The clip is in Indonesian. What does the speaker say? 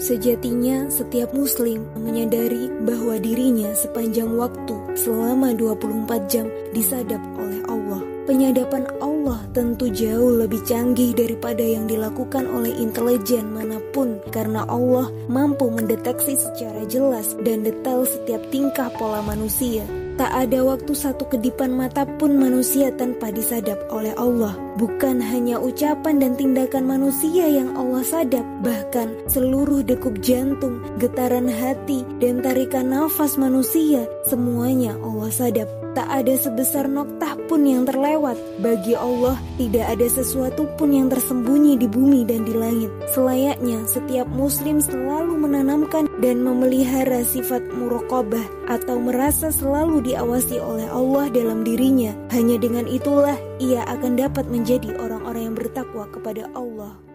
Sejatinya, setiap muslim menyadari bahwa dirinya sepanjang waktu selama 24 jam disadap oleh Allah. Penyadapan Allah tentu jauh lebih canggih daripada yang dilakukan oleh intelijen mana pun karena Allah mampu mendeteksi secara jelas dan detail setiap tingkah pola manusia. Tak ada waktu satu kedipan mata pun manusia tanpa disadap oleh Allah. Bukan hanya ucapan dan tindakan manusia yang Allah sadap, bahkan seluruh degup jantung, getaran hati, dan tarikan nafas manusia, semuanya Allah sadap. Tak ada sebesar noktah pun yang terlewat. Bagi Allah, tidak ada sesuatu pun yang tersembunyi di bumi dan di langit. Selayaknya, setiap muslim selalu menanamkan dan memelihara sifat murokobah atau merasa selalu diawasi oleh Allah dalam dirinya. Hanya dengan itulah ia akan dapat menjadi orang-orang yang bertakwa kepada Allah.